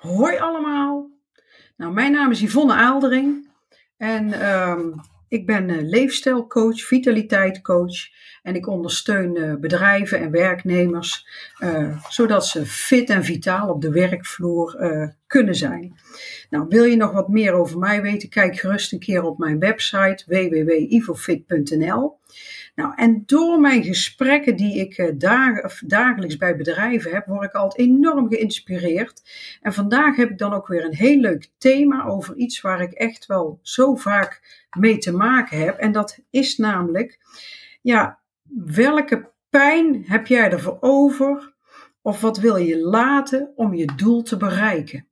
Hoi allemaal. Nou, mijn naam is Yvonne Aaldering en ehm, ik ben uh, leefstijlcoach, vitaliteitcoach en ik ondersteun uh, bedrijven en werknemers uh, zodat ze fit en vitaal op de werkvloer kunnen zijn. Nou, wil je nog wat meer over mij weten? Kijk gerust een keer op mijn website www.ivofit.nl. Nou, en door mijn gesprekken die ik uh, dagelijks bij bedrijven heb, word ik altijd enorm geïnspireerd. En vandaag heb ik dan ook weer een heel leuk thema over iets waar ik echt wel zo vaak mee te maken heb. En dat is namelijk, ja, welke pijn heb jij ervoor over? Of wat wil je laten om je doel te bereiken?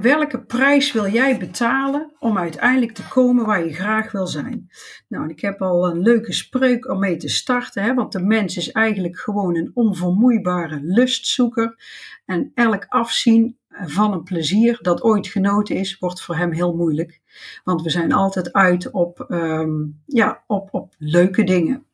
Welke prijs wil jij betalen om uiteindelijk te komen waar je graag wil zijn? Nou, ik heb al een leuke spreuk om mee te starten, want de mens is eigenlijk gewoon een onvermoeibare lustzoeker. En elk afzien van een plezier dat ooit genoten is, wordt voor hem heel moeilijk. Want we zijn altijd uit op, ehm, ja, op, op leuke dingen.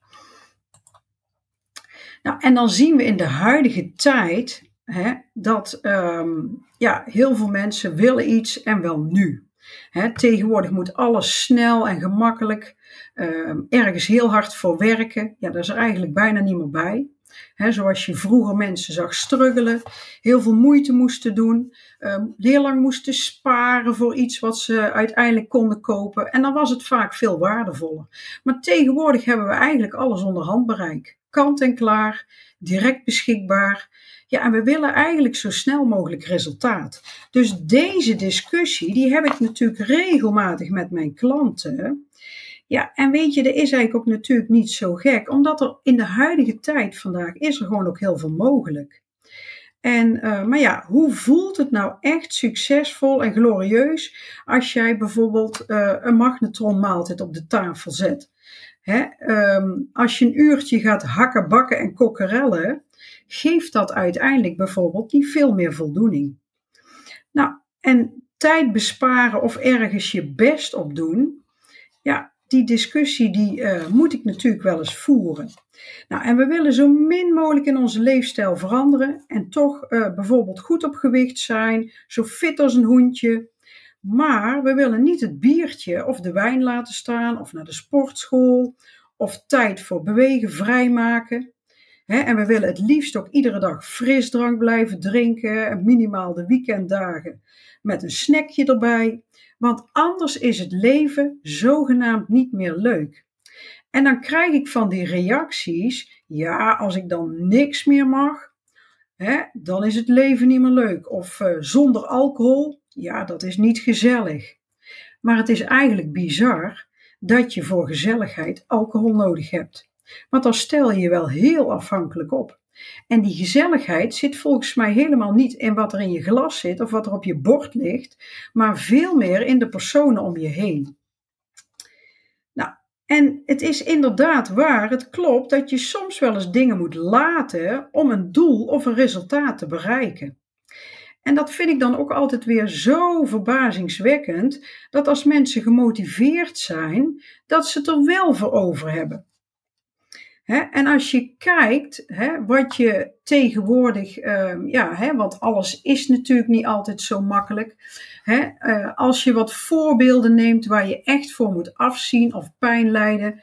Nou, en dan zien we in de huidige tijd hè, dat ehm, ja, heel veel mensen willen iets en wel nu. Hè, tegenwoordig moet alles snel en gemakkelijk, ehm, ergens heel hard voor werken. Ja, daar is er eigenlijk bijna niet meer bij. Zoals je vroeger mensen zag struggelen, heel veel moeite moesten doen, um, heel lang moesten sparen voor iets wat ze uiteindelijk konden kopen. En dan was het vaak veel waardevoller. Maar tegenwoordig hebben we eigenlijk alles onder handbereik. Kant en klaar, direct beschikbaar. Ja, en we willen eigenlijk zo snel mogelijk resultaat. Dus deze discussie, die heb ik natuurlijk regelmatig met mijn klanten. Ja, en weet je, er is eigenlijk ook natuurlijk niet zo gek, omdat er in de huidige tijd vandaag is er gewoon ook heel veel mogelijk. En, uh, maar ja, hoe voelt het nou echt succesvol en glorieus als jij bijvoorbeeld uh, een magnetronmaaltijd op de tafel zet? Um, als je een uurtje gaat hakken, bakken en kokkerellen, geeft dat uiteindelijk bijvoorbeeld niet veel meer voldoening. Nou, en tijd besparen of ergens je best op doen, ja, die discussie die uh, moet ik natuurlijk wel eens voeren. Nou, en we willen zo min mogelijk in onze leefstijl veranderen en toch uh, bijvoorbeeld goed op gewicht zijn, zo fit als een hoentje. Maar we willen niet het biertje of de wijn laten staan of naar de sportschool of tijd voor bewegen vrijmaken en we willen het liefst ook iedere dag frisdrank blijven drinken, minimaal de weekenddagen met een snackje erbij, want anders is het leven zogenaamd niet meer leuk. En dan krijg ik van die reacties, ja, als ik dan niks meer mag, hè, dan is het leven niet meer leuk. Of uh, zonder alcohol, ja, dat is niet gezellig. Maar het is eigenlijk bizar dat je voor gezelligheid alcohol nodig hebt. Want dan stel je je wel heel afhankelijk op. En die gezelligheid zit volgens mij helemaal niet in wat er in je glas zit of wat er op je bord ligt, maar veel meer in de personen om je heen. Nou, en het is inderdaad waar, het klopt dat je soms wel eens dingen moet laten om een doel of een resultaat te bereiken. En dat vind ik dan ook altijd weer zo verbazingswekkend, dat als mensen gemotiveerd zijn, dat ze het er wel voor over hebben en als je kijkt wat je tegenwoordig, uh, ja, want alles is natuurlijk niet altijd zo makkelijk. Uh, als je wat voorbeelden neemt waar je echt voor moet afzien of pijn lijden,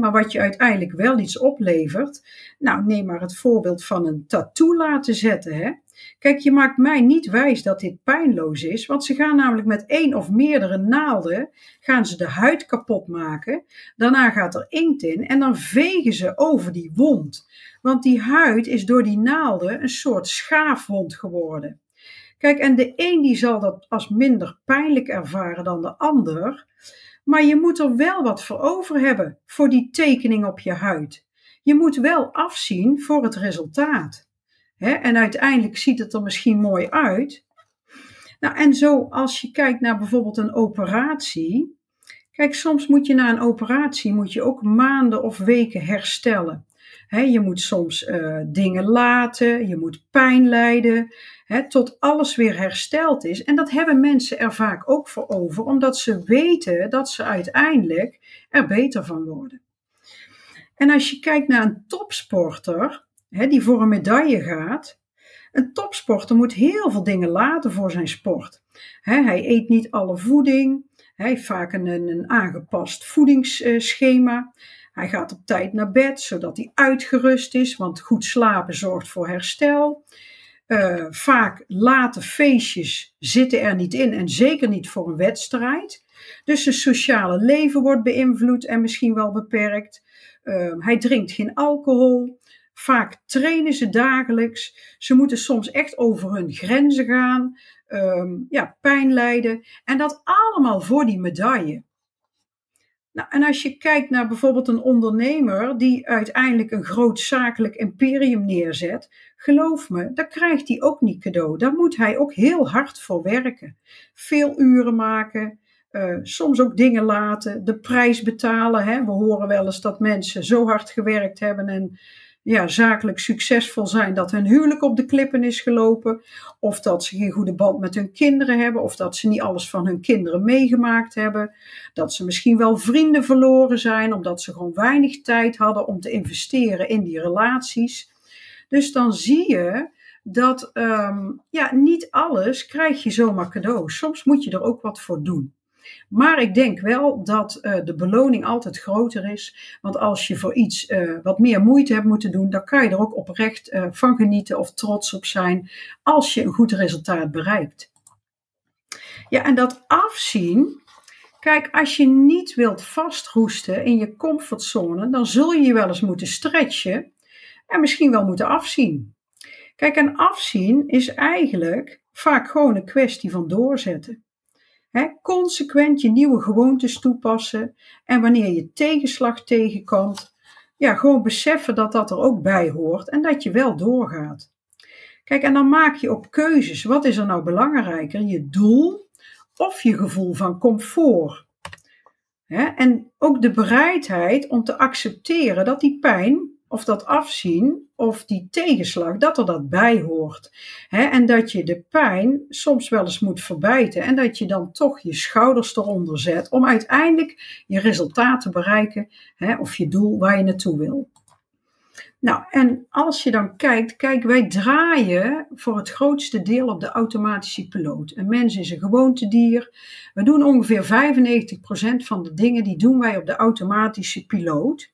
maar wat je uiteindelijk wel iets oplevert. Nou, neem maar het voorbeeld van een tattoo laten zetten. Kijk, je maakt mij niet wijs dat dit pijnloos is, want ze gaan namelijk met één of meerdere naalden gaan ze de huid kapot maken. Daarna gaat er inkt in en dan vegen ze over die wond. Want die huid is door die naalden een soort schaafwond geworden. Kijk, en de een die zal dat als minder pijnlijk ervaren dan de ander, maar je moet er wel wat voor over hebben voor die tekening op je huid. Je moet wel afzien voor het resultaat. Hè? En uiteindelijk ziet het er misschien mooi uit. Nou, en zo als je kijkt naar bijvoorbeeld een operatie. Kijk, soms moet je na een operatie moet je ook maanden of weken herstellen. je moet soms uh, dingen laten, je moet pijn lijden, tot alles weer hersteld is. En dat hebben mensen er vaak ook voor over, omdat ze weten dat ze uiteindelijk er beter van worden. En als je kijkt naar een topsporter, hè, die voor een medaille gaat, Een topsporter moet heel veel dingen laten voor zijn sport. hij eet niet alle voeding. Hij heeft vaak een, een aangepast voedingsschema. Hij gaat op tijd naar bed, zodat hij uitgerust is, want goed slapen zorgt voor herstel. Uh, vaak late feestjes zitten er niet in en zeker niet voor een wedstrijd. Dus zijn sociale leven wordt beïnvloed en misschien wel beperkt. Uh, hij drinkt geen alcohol. Vaak trainen ze dagelijks. Ze moeten soms echt over hun grenzen gaan. Uh, ja, pijn lijden. En dat allemaal voor die medaille. Nou, en als je kijkt naar bijvoorbeeld een ondernemer die uiteindelijk een groot zakelijk imperium neerzet, geloof me, dat krijgt hij ook niet cadeau. Daar moet hij ook heel hard voor werken. Veel uren maken, uh, soms ook dingen laten, de prijs betalen. Hè. We horen wel eens dat mensen zo hard gewerkt hebben en ja, zakelijk succesvol zijn, dat hun huwelijk op de klippen is gelopen, of dat ze geen goede band met hun kinderen hebben, of dat ze niet alles van hun kinderen meegemaakt hebben, dat ze misschien wel vrienden verloren zijn, omdat ze gewoon weinig tijd hadden om te investeren in die relaties. Dus dan zie je dat um, ja, niet alles krijg je zomaar cadeau. Soms moet je er ook wat voor doen. Maar ik denk wel dat uh, de beloning altijd groter is. Want als je voor iets uh, wat meer moeite hebt moeten doen, dan kan je er ook oprecht uh, van genieten of trots op zijn als je een goed resultaat bereikt. Ja, en dat afzien. Kijk, als je niet wilt vastroesten in je comfortzone, dan zul je je wel eens moeten stretchen en misschien wel moeten afzien. Kijk, en afzien is eigenlijk vaak gewoon een kwestie van doorzetten consequent je nieuwe gewoontes toepassen en wanneer je tegenslag tegenkomt, ja, gewoon beseffen dat dat er ook bij hoort en dat je wel doorgaat. Kijk, en dan maak je ook keuzes. Wat is er nou belangrijker? Je doel of je gevoel van comfort? en ook de bereidheid om te accepteren dat die pijn of dat afzien of die tegenslag, dat er dat bij hoort. en dat je de pijn soms wel eens moet verbijten en dat je dan toch je schouders eronder zet om uiteindelijk je resultaat te bereiken of je doel waar je naartoe wil. Nou, en als je dan kijkt, kijk, wij draaien voor het grootste deel op de automatische piloot. Een mens is een gewoontedier. We doen ongeveer 95% van de dingen die doen wij op de automatische piloot.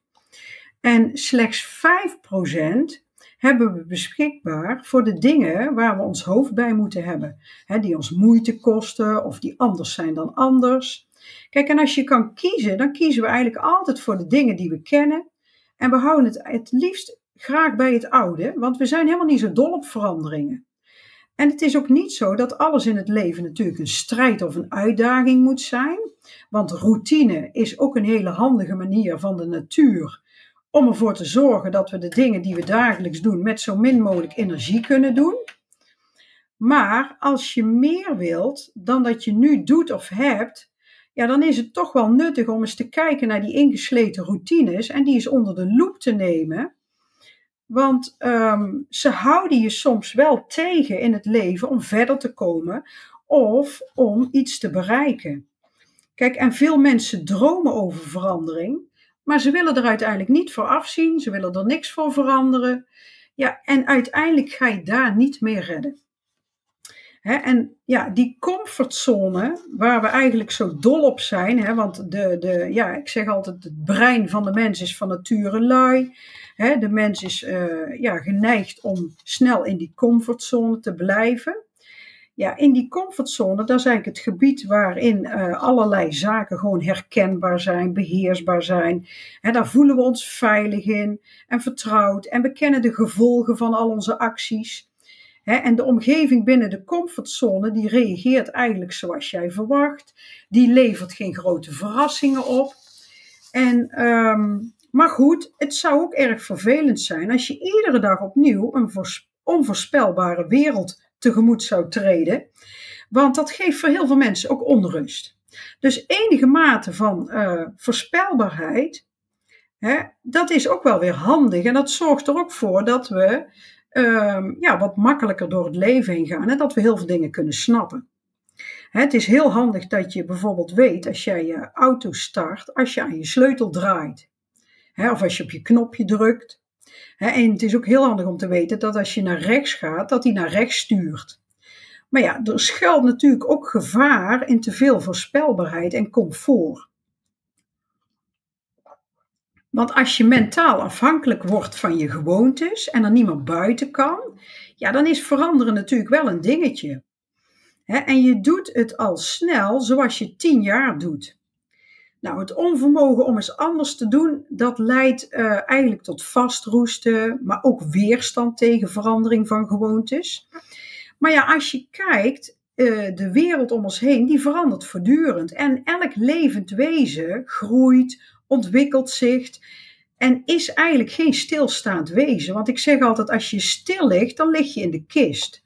En slechts 5% hebben we beschikbaar voor de dingen waar we ons hoofd bij moeten hebben. Hè, die ons moeite kosten of die anders zijn dan anders. Kijk, en als je kan kiezen, dan kiezen we eigenlijk altijd voor de dingen die we kennen. En we houden het het liefst graag bij het oude, want we zijn helemaal niet zo dol op veranderingen. En het is ook niet zo dat alles in het leven natuurlijk een strijd of een uitdaging moet zijn. Want routine is ook een hele handige manier van de natuur om ervoor te zorgen dat we de dingen die we dagelijks doen met zo min mogelijk energie kunnen doen. Maar als je meer wilt dan dat je nu doet of hebt, ja, dan is het toch wel nuttig om eens te kijken naar die ingesleten routines en die eens onder de loep te nemen. Want um, ze houden je soms wel tegen in het leven om verder te komen of om iets te bereiken. Kijk, en veel mensen dromen over verandering, maar ze willen er uiteindelijk niet voor afzien, ze willen er niks voor veranderen. Ja, en uiteindelijk ga je daar niet meer redden. en ja, die comfortzone, waar we eigenlijk zo dol op zijn, want de, de, ja, ik zeg altijd, het brein van de mens is van nature lui. de mens is uh, ja, geneigd om snel in die comfortzone te blijven. Ja, in die comfortzone, dat is eigenlijk het gebied waarin uh, allerlei zaken gewoon herkenbaar zijn, beheersbaar zijn. En daar voelen we ons veilig in en vertrouwd en we kennen de gevolgen van al onze acties. en de omgeving binnen de comfortzone, die reageert eigenlijk zoals jij verwacht. Die levert geen grote verrassingen op. En, um, maar goed, het zou ook erg vervelend zijn als je iedere dag opnieuw een onvoorspelbare wereld tegemoet zou treden. Want dat geeft voor heel veel mensen ook onrust. Dus enige mate van uh, voorspelbaarheid, hè, dat is ook wel weer handig. En dat zorgt er ook voor dat we uh, ja, wat makkelijker door het leven heen gaan en dat we heel veel dingen kunnen snappen. Het is heel handig dat je bijvoorbeeld weet als jij je auto start, als je aan je sleutel draait. Hè, of als je op je knopje drukt. En het is ook heel handig om te weten dat als je naar rechts gaat, dat hij naar rechts stuurt. Maar ja, er schuilt natuurlijk ook gevaar in te veel voorspelbaarheid en comfort. Want als je mentaal afhankelijk wordt van je gewoontes en er niemand buiten kan, ja, dan is veranderen natuurlijk wel een dingetje. en je doet het al snel zoals je tien jaar doet. Nou, het onvermogen om eens anders te doen, dat leidt uh, eigenlijk tot vastroesten, maar ook weerstand tegen verandering van gewoontes. Maar ja, als je kijkt, uh, de wereld om ons heen, die verandert voortdurend. En elk levend wezen groeit, ontwikkelt zich en is eigenlijk geen stilstaand wezen. Want ik zeg altijd, als je stil ligt, dan lig je in de kist.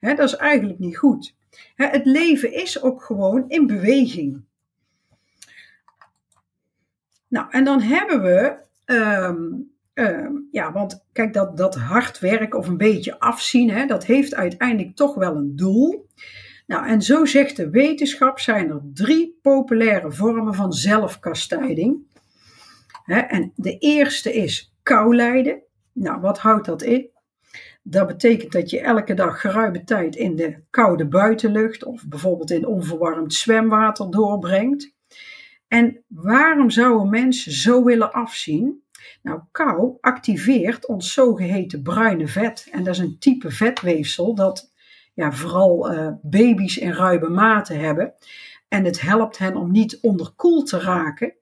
dat is eigenlijk niet goed. het leven is ook gewoon in beweging. Nou, en dan hebben we, ehm, ehm, ja, want kijk, dat, dat hard werken of een beetje afzien, hè, dat heeft uiteindelijk toch wel een doel. Nou, en zo zegt de wetenschap, zijn er drie populaire vormen van zelfkastijding. Hè, en de eerste is kou lijden. Nou, wat houdt dat in? Dat betekent dat je elke dag geruime tijd in de koude buitenlucht of bijvoorbeeld in onverwarmd zwemwater doorbrengt. En waarom zouden mensen zo willen afzien? Nou, kou activeert ons zogeheten bruine vet. En dat is een type vetweefsel dat ja, vooral uh, baby's in ruime mate hebben. En het helpt hen om niet onderkoeld te raken.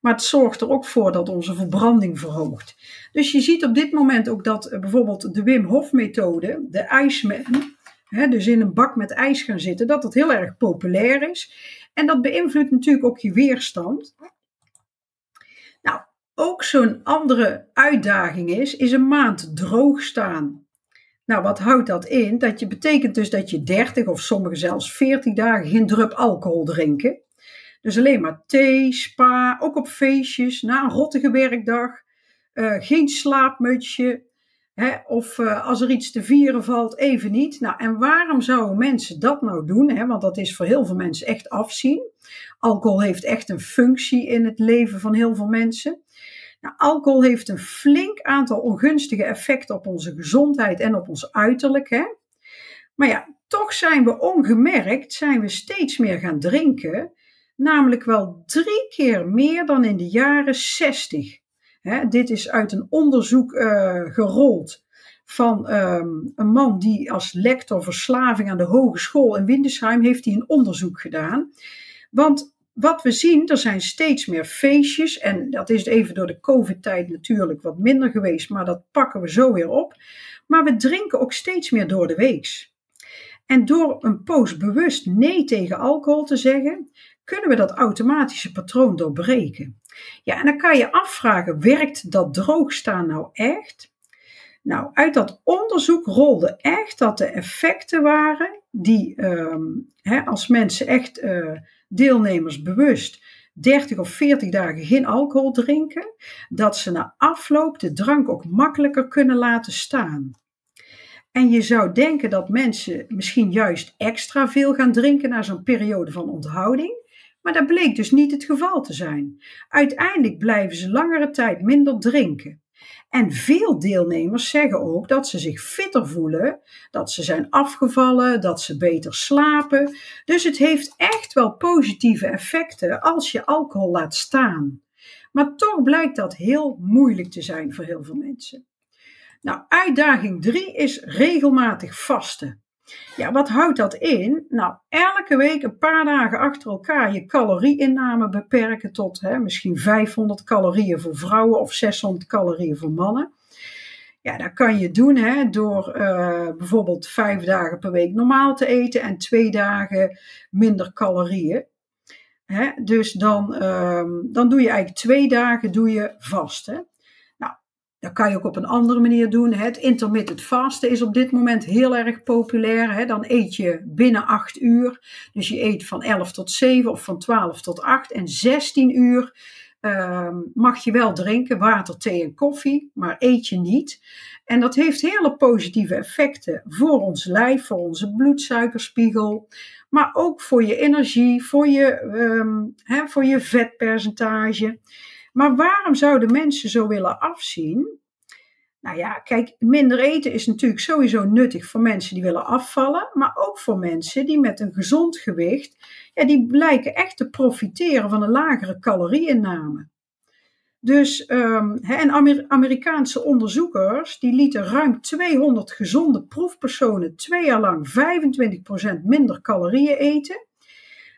Maar het zorgt er ook voor dat onze verbranding verhoogt. Dus je ziet op dit moment ook dat uh, bijvoorbeeld de Wim Hof methode, de ijsman, hè, dus in een bak met ijs gaan zitten, dat dat heel erg populair is. En dat beïnvloedt natuurlijk ook je weerstand. Nou, ook zo'n andere uitdaging is, is een maand droog staan. Nou, wat houdt dat in? Dat je betekent dus dat je 30 of sommigen zelfs 40 dagen geen drup alcohol drinken. Dus alleen maar thee, spa, ook op feestjes, na een rottige werkdag. Uh, geen slaapmutsje, of uh, als er iets te vieren valt, even niet. Nou, en waarom zouden mensen dat nou doen? Want dat is voor heel veel mensen echt afzien. Alcohol heeft echt een functie in het leven van heel veel mensen. Nou, alcohol heeft een flink aantal ongunstige effecten op onze gezondheid en op ons uiterlijk. Hè? Maar ja, toch zijn we ongemerkt, zijn we steeds meer gaan drinken. Namelijk wel drie keer meer dan in de jaren 60. Hè, dit is uit een onderzoek uh, gerold van um, een man die als lector verslaving aan de hogeschool in Windesheim heeft hij een onderzoek gedaan. Want wat we zien, er zijn steeds meer feestjes en dat is even door de covid-tijd natuurlijk wat minder geweest, maar dat pakken we zo weer op. Maar we drinken ook steeds meer door de weeks. En door een poos bewust nee tegen alcohol te zeggen, kunnen we dat automatische patroon doorbreken. Ja, en dan kan je afvragen, werkt dat droogstaan nou echt? Nou, uit dat onderzoek rolde echt dat de effecten waren die ehm, als mensen echt uh, deelnemers bewust 30 of 40 dagen geen alcohol drinken, dat ze na afloop de drank ook makkelijker kunnen laten staan. En je zou denken dat mensen misschien juist extra veel gaan drinken na zo'n periode van onthouding. Maar dat bleek dus niet het geval te zijn. Uiteindelijk blijven ze langere tijd minder drinken. En veel deelnemers zeggen ook dat ze zich fitter voelen, dat ze zijn afgevallen, dat ze beter slapen. Dus het heeft echt wel positieve effecten als je alcohol laat staan. Maar toch blijkt dat heel moeilijk te zijn voor heel veel mensen. Nou, uitdaging 3 is regelmatig vasten. Ja, wat houdt dat in? Nou, elke week een paar dagen achter elkaar je calorieinname beperken tot hè, misschien 500 calorieën voor vrouwen of 600 calorieën voor mannen. Ja, dat kan je doen hè, door uh, bijvoorbeeld vijf dagen per week normaal te eten en twee dagen minder calorieën. Hè, dus dan, um, dan doe je eigenlijk twee dagen doe je vast. Hè. Dat kan je ook op een andere manier doen. Het intermittent fasten is op dit moment heel erg populair. Dan eet je binnen 8 uur. Dus je eet van 11 tot 7 of van 12 tot 8. En 16 uur ehm, mag je wel drinken, water, thee en koffie, maar eet je niet. En dat heeft hele positieve effecten voor ons lijf, voor onze bloedsuikerspiegel, maar ook voor je energie, voor je, um, voor je vetpercentage. Maar waarom zouden mensen zo willen afzien? Nou ja, kijk, minder eten is natuurlijk sowieso nuttig voor mensen die willen afvallen, maar ook voor mensen die met een gezond gewicht, ja, die blijken echt te profiteren van een lagere calorieinname. Dus, um, en Amerikaanse onderzoekers die lieten ruim 200 gezonde proefpersonen twee jaar lang 25% minder calorieën eten.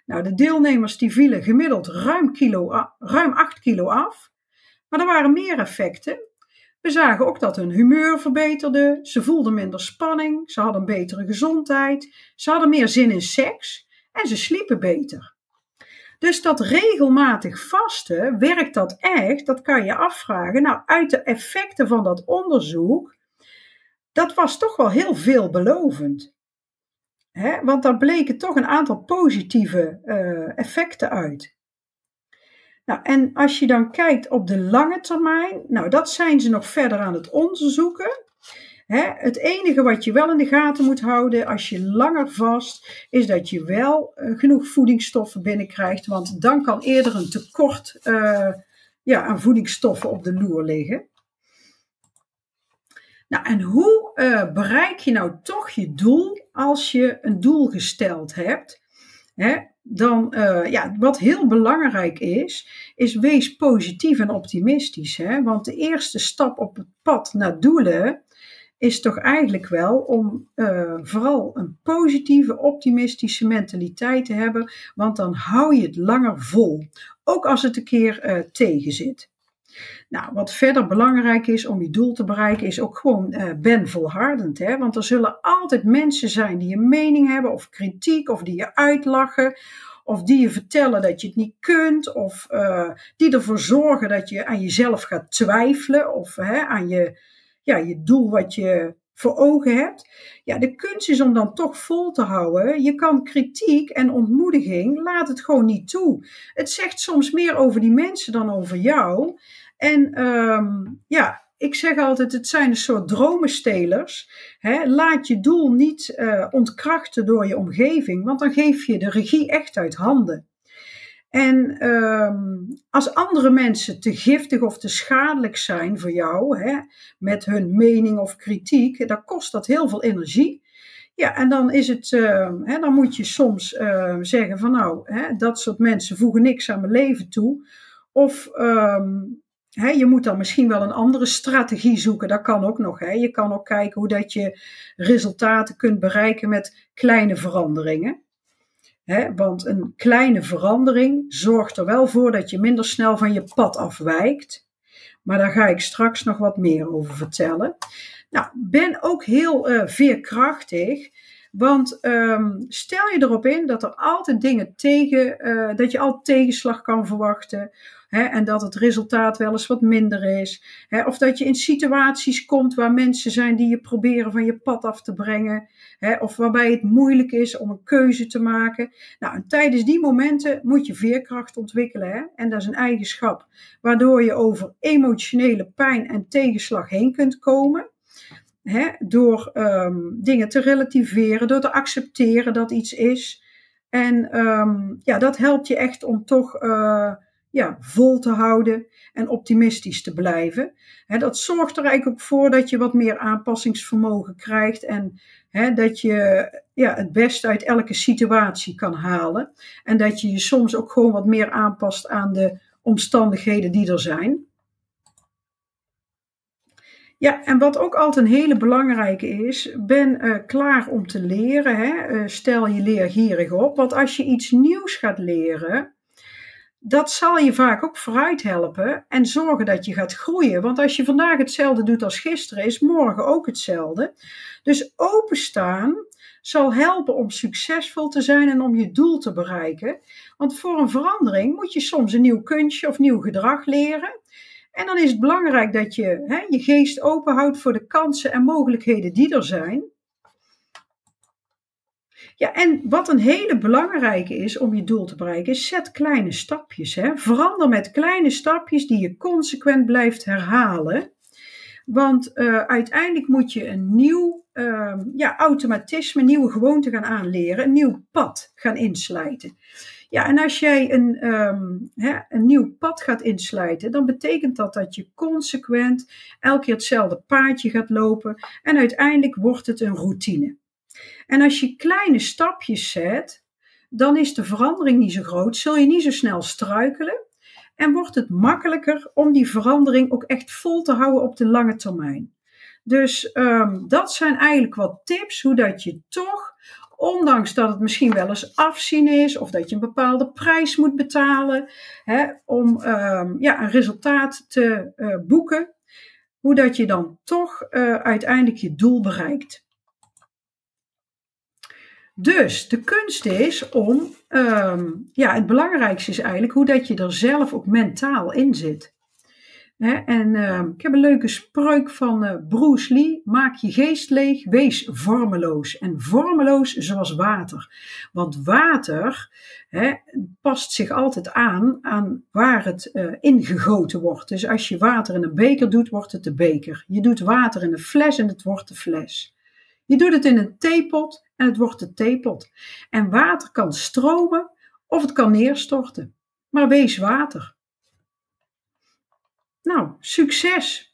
Nou, de deelnemers die vielen gemiddeld ruim, kilo, ruim 8 kilo af. Maar er waren meer effecten. We zagen ook dat hun humeur verbeterde, ze voelden minder spanning, ze hadden betere gezondheid, ze hadden meer zin in seks en ze sliepen beter. Dus dat regelmatig vasten, werkt dat echt? Dat kan je afvragen. Nou, uit de effecten van dat onderzoek, dat was toch wel heel veelbelovend. Hè? Want daar bleken toch een aantal positieve uh, effecten uit. Nou, en als je dan kijkt op de lange termijn, nou, dat zijn ze nog verder aan het onderzoeken. het enige wat je wel in de gaten moet houden als je langer vast, is dat je wel uh, genoeg voedingsstoffen binnenkrijgt, want dan kan eerder een tekort uh, ja, aan voedingsstoffen op de loer liggen. Nou, en hoe uh, bereik je nou toch je doel als je een doel gesteld hebt? Hè? dan, uh, ja, wat heel belangrijk is, is wees positief en optimistisch. Hè? Want de eerste stap op het pad naar doelen is toch eigenlijk wel om uh, vooral een positieve, optimistische mentaliteit te hebben, want dan hou je het langer vol, ook als het een keer uh, tegen zit. Nou, wat verder belangrijk is om je doel te bereiken, is ook gewoon uh, ben volhardend. Hè? Want er zullen altijd mensen zijn die een mening hebben, of kritiek, of die je uitlachen, of die je vertellen dat je het niet kunt, of uh, die ervoor zorgen dat je aan jezelf gaat twijfelen, of hè, aan je, ja, je doel wat je voor ogen hebt. Ja, de kunst is om dan toch vol te houden. Je kan kritiek en ontmoediging, laat het gewoon niet toe. Het zegt soms meer over die mensen dan over jou. En um, ja, ik zeg altijd, het zijn een soort dromenstelers. Hè? Laat je doel niet uh, ontkrachten door je omgeving, want dan geef je de regie echt uit handen. En um, als andere mensen te giftig of te schadelijk zijn voor jou, hè, met hun mening of kritiek, dan kost dat heel veel energie. Ja, en dan is het, uh, hè, dan moet je soms zeggen van nou, hè, dat soort mensen voegen niks aan mijn leven toe. Of je moet dan misschien wel een andere strategie zoeken. Dat kan ook nog. Je kan ook kijken hoe dat je resultaten kunt bereiken met kleine veranderingen. want een kleine verandering zorgt er wel voor dat je minder snel van je pad afwijkt. Maar daar ga ik straks nog wat meer over vertellen. Nou, ben ook heel uh, veerkrachtig. Want um, stel je erop in dat er altijd dingen tegen, uh, dat je altijd tegenslag kan verwachten. Hè, en dat het resultaat wel eens wat minder is. Hè, of dat je in situaties komt waar mensen zijn die je proberen van je pad af te brengen. Hè, of waarbij het moeilijk is om een keuze te maken. Nou, en tijdens die momenten moet je veerkracht ontwikkelen. Hè, en dat is een eigenschap waardoor je over emotionele pijn en tegenslag heen kunt komen. Hè, door um, dingen te relativeren, door te accepteren dat iets is. En um, ja, dat helpt je echt om toch uh, ja, vol te houden en optimistisch te blijven. Dat zorgt er eigenlijk ook voor dat je wat meer aanpassingsvermogen krijgt en dat je ja, het beste uit elke situatie kan halen. En dat je je soms ook gewoon wat meer aanpast aan de omstandigheden die er zijn. Ja, en wat ook altijd een hele belangrijke is, ben uh, klaar om te leren. Hè? Uh, stel je leergierig op, want als je iets nieuws gaat leren, dat zal je vaak ook vooruit helpen en zorgen dat je gaat groeien. Want als je vandaag hetzelfde doet als gisteren, is morgen ook hetzelfde. Dus openstaan zal helpen om succesvol te zijn en om je doel te bereiken. Want voor een verandering moet je soms een nieuw kunstje of nieuw gedrag leren. En dan is het belangrijk dat je hè, je geest openhoudt voor de kansen en mogelijkheden die er zijn. Ja, en wat een hele belangrijke is om je doel te bereiken, is zet kleine stapjes. Hè? Verander met kleine stapjes die je consequent blijft herhalen. Want uh, uiteindelijk moet je een nieuw uh, ja, automatisme, nieuwe gewoonte gaan aanleren, een nieuw pad gaan insluiten. Ja, en als jij een, um, hè, een nieuw pad gaat insluiten, dan betekent dat dat je consequent elke keer hetzelfde paadje gaat lopen en uiteindelijk wordt het een routine. En als je kleine stapjes zet, dan is de verandering niet zo groot, zul je niet zo snel struikelen en wordt het makkelijker om die verandering ook echt vol te houden op de lange termijn. Dus um, dat zijn eigenlijk wat tips hoe dat je toch, ondanks dat het misschien wel eens afzien is of dat je een bepaalde prijs moet betalen hè, om um, ja, een resultaat te uh, boeken, hoe dat je dan toch uh, uiteindelijk je doel bereikt. Dus de kunst is om, um, ja, het belangrijkste is eigenlijk hoe dat je er zelf ook mentaal in zit. En uh, ik heb een leuke spreuk van uh, Bruce Lee: maak je geest leeg, wees vormeloos. En vormeloos zoals water. Want water past zich altijd aan aan waar het uh, ingegoten wordt. Dus als je water in een beker doet, wordt het de beker. Je doet water in een fles en het wordt de fles. Je doet het in een theepot en het wordt de theepot. En water kan stromen of het kan neerstorten. Maar wees water. Nou, succes!